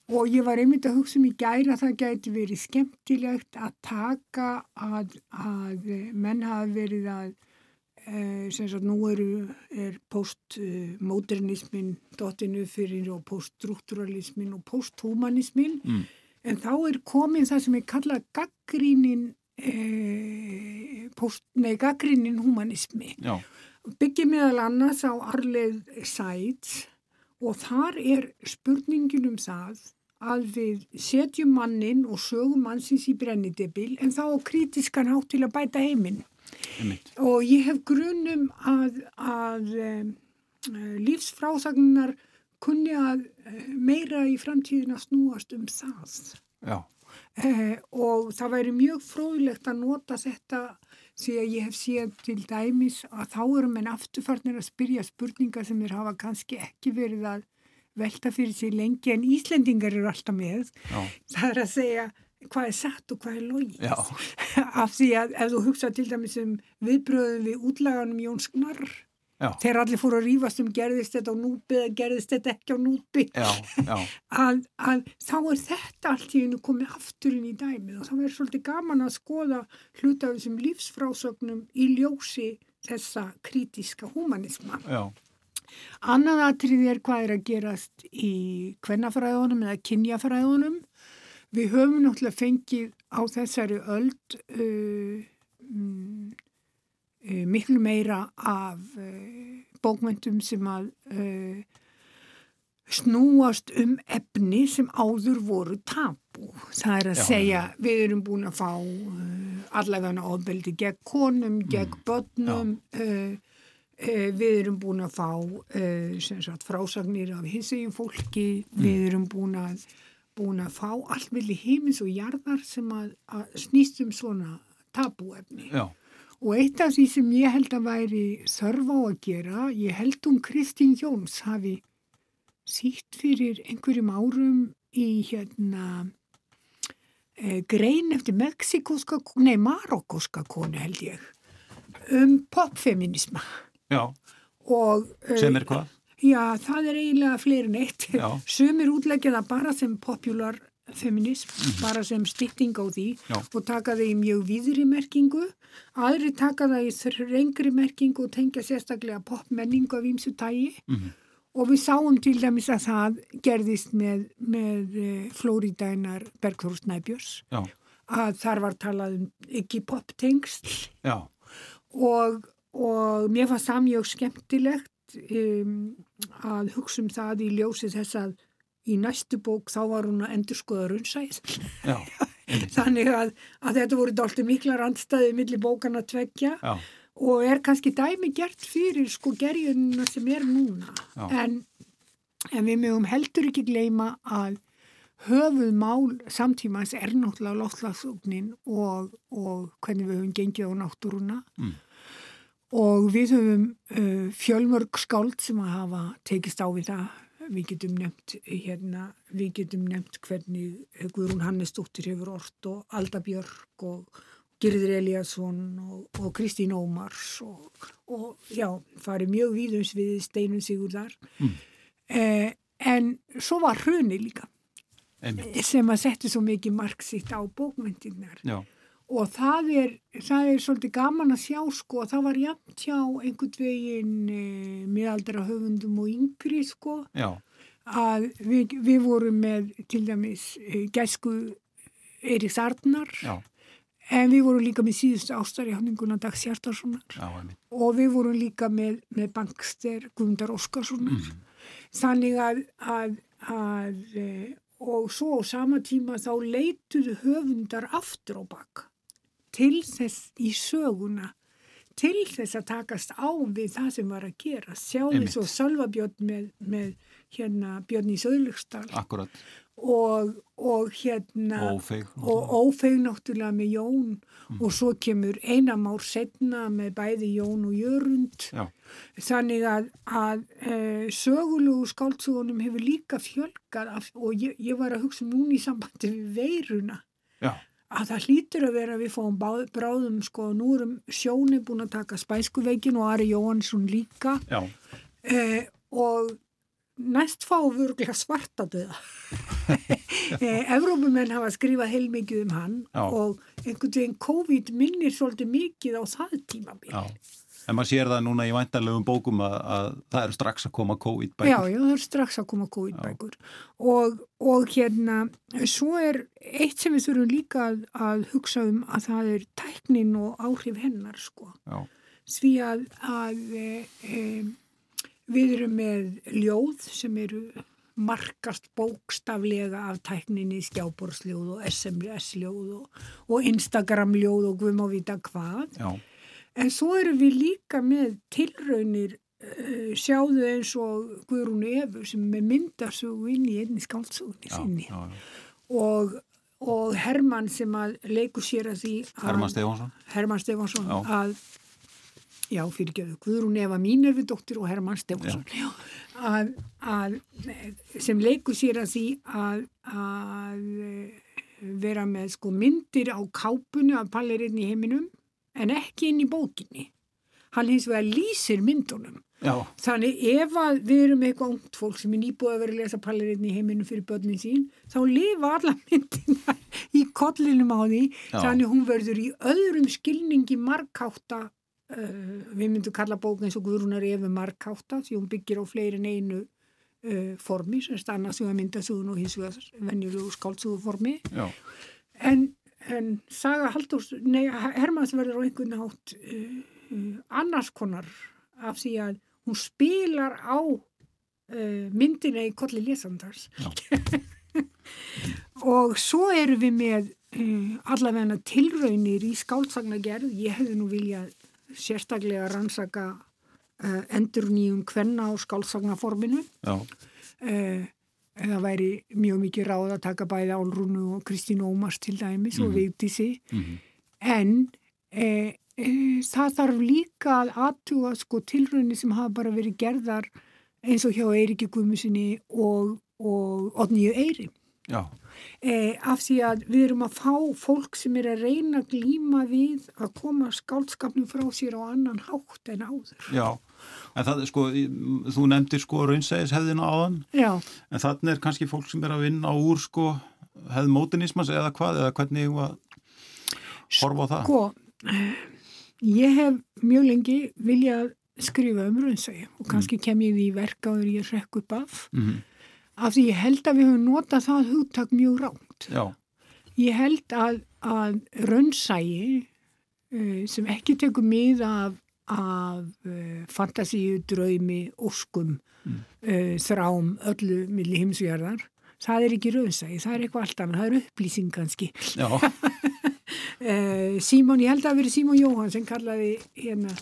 og ég var einmitt að hugsa um í gæra að það gæti verið skemmtilegt að taka að, að menn hafa verið að eh, sem sagt nú eru er postmodernismin dottinu fyrir og poststruktúralismin og posthumanismin Mm. en þá er komin það sem er kallað gaggrínin eh, post, nei, gaggrínin humanismi já, byggir meðal annars á Arleð Sæts og þar er spurningin um það að við setjum mannin og sögum mannsins í brennidebil en þá kritiskan hátt til að bæta heiminn. Og ég hef grunum að, að um, lífsfrásagnar kunni að eh, meira í framtíðina snúast um það. Já, Eh, og það væri mjög fróðilegt að nota þetta því að ég hef séð til dæmis að þá eru menn afturfarnir að spyrja spurningar sem þeir hafa kannski ekki verið að velta fyrir sig lengi en Íslendingar eru alltaf með. já, Það er að segja hvað er satt og hvað er logið. Af því að ef þú hugsa til dæmis um viðbröðum við útlaganum Jóns Gnarr, já, þegar allir fóru að rífast um gerðist þetta á núpi eða gerðist þetta ekki á núpi já, já, að, að þá er þetta allt í einu komið afturinn í dæmið og það verður svolítið gaman að skoða hluta af þessum lífsfrásögnum í ljósi þessa krítiska humanisma. já, Annað atrið er hvað er að gerast í kvennafræðunum eða kynjafræðunum. Við höfum náttúrulega fengið á þessari öld uh, mm, uh, miklu meira af uh, bókmyndum sem að uh, snúast um efni sem áður voru tabu. Það er að Já, segja, við erum búin að fá uh, allavega ofbeldi gegn konum, gegn börnum, uh, við erum búin að fá eh, sagt, frásagnir af hinsegin fólki, mm. við erum búin að, búin að fá allt millir heimins og jarðar sem að, að snýst um svona tabúefni. Já. Og eitt af því sem ég held að væri þörf á að gera, ég held um Kristín Jóns hafi sítt fyrir einhverjum árum í hérna e, grein eftir mexikoska, nei marokkoska konu held ég, um popfeminisma. Já, og, sem er hvað? Já, það er eiginlega fleirin eitt. Sumir útleggja það bara sem popular feminism, mm -hmm. bara sem stytting á því Já. og taka það í mjög víðri merkingu. Aðri taka það í þrengri merkingu og tengja sérstaklega popmenningu af ímsu tægi. Mm -hmm. Og við sáum til dæmis að það gerðist með, með uh, Flóridænar Bergþór Snæbjörns. Já. Að þar var talað um ekki poptengsl. Já. Og og mér fannst það mjög skemmtilegt um, að hugsa um það í ljósi þess að í næstu bók þá var hún að endur skoða runnsæð þannig að, að þetta voru dálta mikla randstæði millir bókana tveggja Já. og er kannski dæmi gert fyrir sko gerjununa sem er núna. En, en við mögum heldur ekki gleyma að höfuð mál samtímans er náttúrulega loftlagsugnin og, og hvernig við höfum gengið á náttúruna. Mm og við höfum uh, fjölmörg skáld sem að hafa tekist á við það við getum nefnt hérna við getum nefnt hvernig Guðrún Hannesdóttir hefur orrt og Alda Björk og Girður Eliasson og, og Kristín Ómars og, og já, farið mjög víðums við steinum sigur þar mm. eh, en svo var hruni líka Einmitt. sem að setja svo mikið marksitt á bókmyndirnar já og það er, það er svolítið gaman að sjá sko það var jæmt hjá einhvern veginn e, miðaldra höfundum og yngri sko Já. að við, við vorum með til dæmis e, gæsku Eiríks Arnar Já. en við vorum líka með síðustu ástari hanninguna Dags Hjartarssonar og við vorum líka með, með bankster Guðmundar Óskarssonar mm. þannig að, að, að e, og svo á sama tíma þá leituðu höfundar aftur á baka til þess í söguna til þess að takast á við það sem var að gera. Sjáðu svo Salvabjörn með, með hérna Björn í Söðlugsdal og, og hérna ófeig, og ófeig náttúrulega með Jón. Mm. og svo kemur einamár setna með bæði Jón og Jörund. Já. þannig að, að e, sögulegu skáltsugunum hefur líka fjölgar af, og ég, ég var að hugsa núni í sambandi við veiruna. Já að það hlýtur að vera að við fáum báð, bráðum sko, nú erum sjóni búin að taka spæskuveikin og Ari Jóhansson líka. Eh, og næst fáum við örglega svarta döða eh, Evrópumenn hafa skrifað heilmikið um hann Já. og einhvern veginn COVID minnir svolítið mikið á það tímabil En maður sér það núna í væntarlegum bókum að, að það eru strax að koma COVID-bækur. Já, já, það eru strax að koma COVID-bækur. Og, og hérna, svo er eitt sem við þurfum líka að, að hugsa um að það er tæknin og áhrif hennar, sko. Já. Því að, að e, e, við erum með ljóð sem eru markast bókstaflega af tækninni skjáborsljóð og SMS-ljóð og, og Instagram-ljóð og við má vita hvað. Já. En svo erum við líka með tilraunir uh, sjáðu eins og Guðrún Efu sem myndar svo inn í einni skáltsugunni sinni. já, já. Og, og Herman sem að leiku sér að því að Herman Stefánsson. Herman Stefánsson að já fyrir ekki að Guðrún Efa mín er við dóttir og Herman Stefánsson. Að, að sem leiku sér að því að, að vera með sko myndir á kápunni af palleirinn í heiminum en ekki inn í bókinni. Hann hins vegar lýsir myndunum. Já. Þannig ef við erum eitthvað ungt fólk sem er nýbúið að vera að lesa pallirinn í heiminu fyrir börnin sín, þá lifa alla myndina í kollinum á því. Já. Þannig hún verður í öðrum skilningi markáta, uh, við myndum kalla bókn eins og Guðrúnar Efi markáta, því hún byggir á fleirin einu uh, formi, sem stanna því að myndasúðun og hins vegar venjulegu skáltsúðuformi. Já. En en Saga Halldórs, nei, Hermanns verður á einhvern nátt uh, uh, annars konar af því að hún spilar á uh, myndina í kolli lesandars og svo eru við með allavegna tilraunir í skáltsagnagerð ég hefði nú viljað sérstaklega rannsaka uh, endur nýjum kvenna á skálsagnaforminu. Já. Það væri mjög mikið ráð að taka bæði Álrúnu og Kristín Ómars til dæmis og Vigdísi. En e, e, það þarf líka að aðtuga sko tilröðinni sem hafa bara verið gerðar eins og hjá Eiriki Guðmusinni og, og Odníu Eiri. Já. E, af því að við erum að fá fólk sem er að reyna að glíma við að koma skáldskapnum frá sér á annan hátt en áður. Já, en það sko, þú nefndir sko raunsæðis hefðina áðan, Já, en þannig er kannski fólk sem er að vinna úr sko hefð mótinismas eða hvað, eða hvernig ég var horfa á það. sko, ég hef mjög lengi viljað skrifa um raunsægi og kannski kem ég því í verk áður ég rekk upp af. Mm Af því ég held að við höfum notað það hugtak mjög ránt. Já, Ég held að, að raunsægi uh, sem ekki tekur mið af, af uh, fantasíu, draumi, óskum, uh, þrám, öllu milli heimsverðar, það er ekki raunsægi, það er eitthvað allt annað, það er upplýsing kannski. já, Uh, Símon, ég held að það hafi verið Símon Jóhann sem kallaði hérna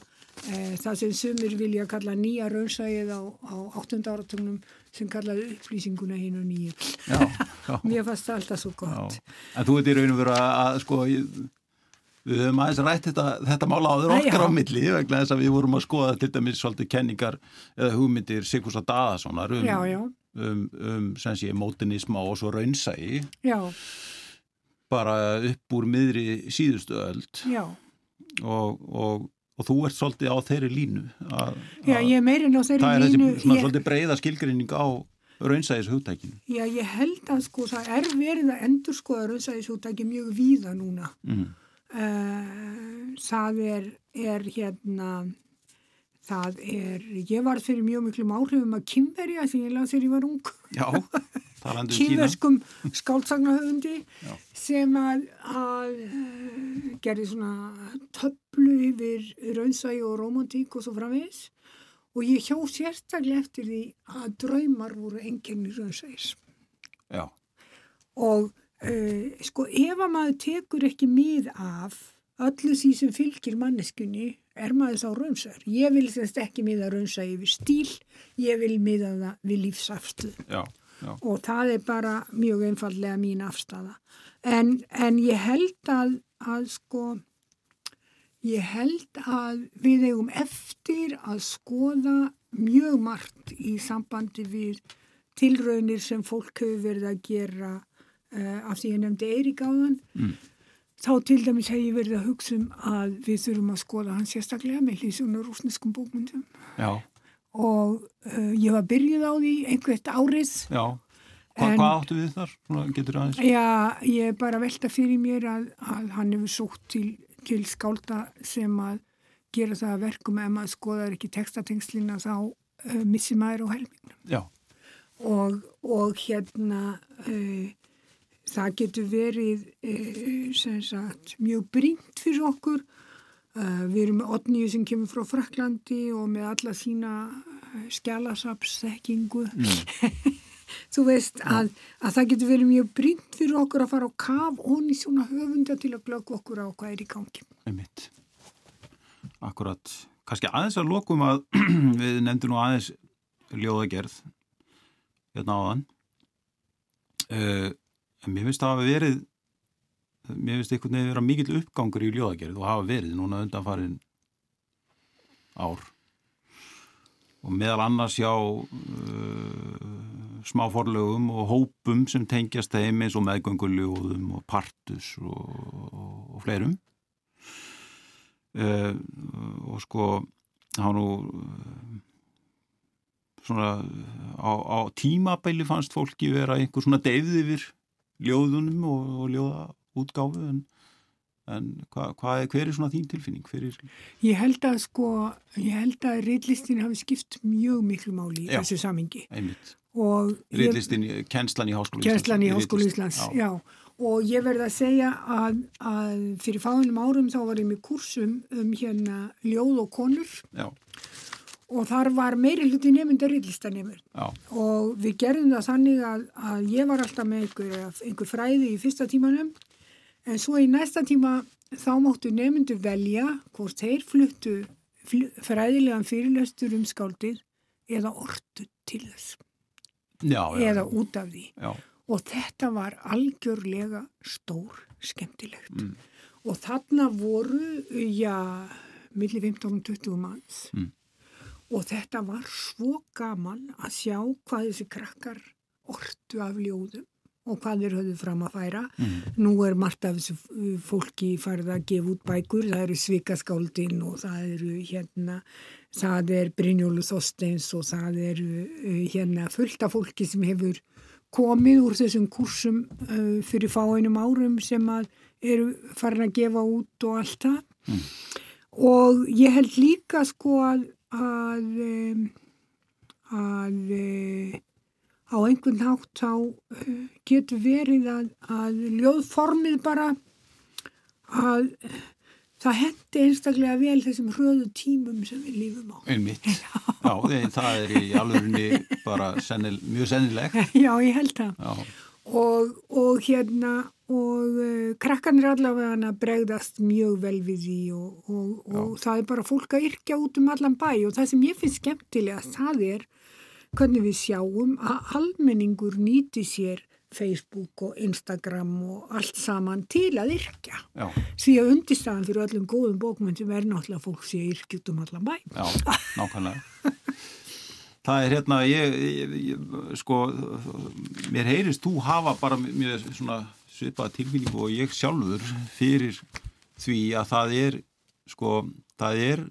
það sem sumir vilja kalla nýja raunsægið á, á 8. áratunum sem kallaði upplýsinguna hinn og nýju. já, já. Mér fannst það alltaf svo já. gott. En þú veit í raun og veru að, að sko, ég, við höfum aðeins rætt þetta, þetta mála áður okkar á milli vegna þess að við vorum að skoða til dæmis svolítið kenningar eða hugmyndir Sigursa Daðasonar um, Já, já, um, um sem sé, mótinisma og svo raunsægi já, bara upp úr miðri síðustu öld já. og, og, og þú ert svolítið á þeirri línu að, Já, að ég er meirinn á það þeirri er þessi línu. svona Ég, svolítið breyða skilgrinning á raunsæðis hugtækinu já, ég held að sko það er verið að endur skoða raunsæðisúttæki mjög víða núna. mm. Uh, það er, er hérna, það er, ég var fyrir mjög miklum áhrifum að kynverja þegar ég var ung. Um Kína. Kýverskum skáltsagnahöfundi sem að, að eh, gerði svona töflu yfir raunsægi og romantík og svo framvegis. Og ég hjó sérstaklega eftir því að draumar voru enginni raunsægis Já, og uh, sko ef að maður tekur ekki mið af öllu því sem fylgir manneskunni er maður þá raunsæður. Ég vil þess ekki miða raunsægi við stíl, ég vil miða það við lífsafstuð og það er bara mjög einfallega mín afstafa. En, en ég held að, að sko, ég held að við eigum eftir að skoða mjög margt í sambandi við tilraunir sem fólk hefur verið að gera uh, af því ég nefndi Eirík áðan. Mm. Þá til dæmis hef ég verið að hugsa um að við þurfum að skoða hans sérstaklega með hlýsunar rúsneskum bókmyndum já, og uh, ég var byrjuð á því einhvert árið já. Hva, En- hvað áttu við þar? Svona, getur aðeins? Já, ég bara velta fyrir mér að, að hann hefur sótt til, til skálda sem að gera það að verkum ef maður skoðar ekki textatengslina þá uh, missi maður á helmingnum. Já, Og, og hérna uh, það getur verið sem sagt mjög brínt fyrir okkur. Uh, við erum með Otníu sem kemur frá Fraklandi og með alla sína uh, skjálasapsþekkingu. Þú veist að, að það getur verið mjög brínt fyrir okkur að fara á kaf og í svona höfunda til að glögg okkur á hvað er í gangi. einmitt. Akkurat. Kanski aðeins að lokum að við nefndum nú aðeins ljóðagerð hérna áðan. Uh, en mér finnst það hafa verið mér finnst einhvern veginn vera mikill uppgangur í ljóðagerð og hafa verið núna undanfarin ár. Og meðal annars hjá uh, smáforlögum og hópum sem tengjast þeim eins og meðgönguljóðum og partus og, og, og fleirum. Uh, og sko þá nú uh, svona á, á tímabæli fannst fólki vera einhver svona deyfð yfir ljóðunum og, og ljóða útgáfu en, en hva, hva er, hver er svona þín tilfinning? Er, Ég held að sko, ég held að reillistin hafi skipt mjög miklu máli í Já. þessu samingi. einmitt, Og ég- riðlistin, kennslan í Háskóla Íslands í Íslands, já. já. Og ég verði að segja að, að fyrir fáinum árum þá var ég með kursum um hérna ljóð og konur Já, og þar var meiri hluti nefndar rillistanemur. Og við gerðum það þannig að, að ég var alltaf með einhver, einhver fræði í fyrsta tímanum. En svo í næsta tíma þá máttu nefndu velja hvort þeir fluttu fræðilegan fyrirlestur um skáldið eða ortu til þess. Já, já, eða út af því. Já, og þetta var algjörlega stór skemmtilegt. Mm. og þarna voru já, milli 15-20 manns. Mm. Og þetta var svo gaman að sjá hvað þessi krakkar ortu af ljóðum og hvað þeir höfðu fram að færa. Mm. Nú er margt af þessu fólki farið að gefa út bækur, það eru Svikaskáldin og það eru hérna, það er Brynjólu Þorsteins og það eru uh, hérna fullt af fólki sem hefur komið úr þessum kursum uh, fyrir fáinum árum sem að eru farin að gefa út og allt það. Og ég held líka sko að, að, að uh, á einhvern hátt þá uh, getur verið að, að ljóðformið bara að það hendi einstaklega vel þessum hröðu tímum sem við lífum á. einmitt. Já, þeir, það er í alvörinni bara sennil, mjög sennilegt. Já, ég held það. Já, Og, og hérna, og uh, krakkanir allavega hana bregðast mjög vel við því og, og, og það er bara fólk að yrkja út um allan bæ og það sem ég finnst skemmtilega það er hvernig við sjáum að almenningur nýti sér Facebook og Instagram og allt saman til að yrkja. já, Því að undirstaðan fyrir öllum góðum bókmyndum er náttúrulega fólk sé að yrkja út um allan bæ. já, nákvæmlega. Það er hérna, ég, ég, ég sko, mér heyrist þú hafa bara mjög svona svipaða tilfinningu og ég sjálfur fyrir því að það er, sko, það er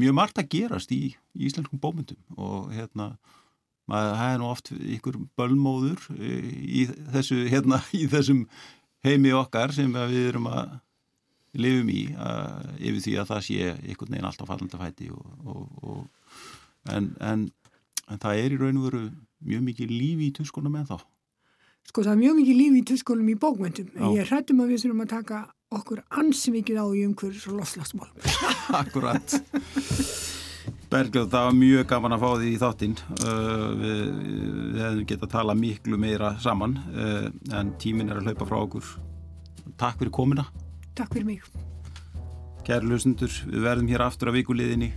mjög margt að gerast í, í íslenskum bómyndum og hérna, maður, er nú oft ykkur bölmóður eh, í þessu, hérna, í þessum heimi okkar sem við erum að lifum í að, yfir því að það sé einhvern veginn alltaf fallandi fæti og, og, og, en, en, en það er í raun og veru mjög mikið lífi í tuskunum en þá Sko það er mjög mikið lífi í tuskunum í bókmyndum. Já. Ég hrættum að við þurfum að taka okkur ansi mikið á í umhverjus og loslagsmál. Akkurat Bergljóð, það var mjög gaman að fá því í þáttinn uh, við, við hefum getað að tala miklu meira saman uh, en tíminn er að hlaupa frá okkur Takk fyrir komina Takk fyrir mig. Kæri hlustendur, við verðum hér aftur á vikuliðinni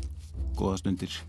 Góða stundir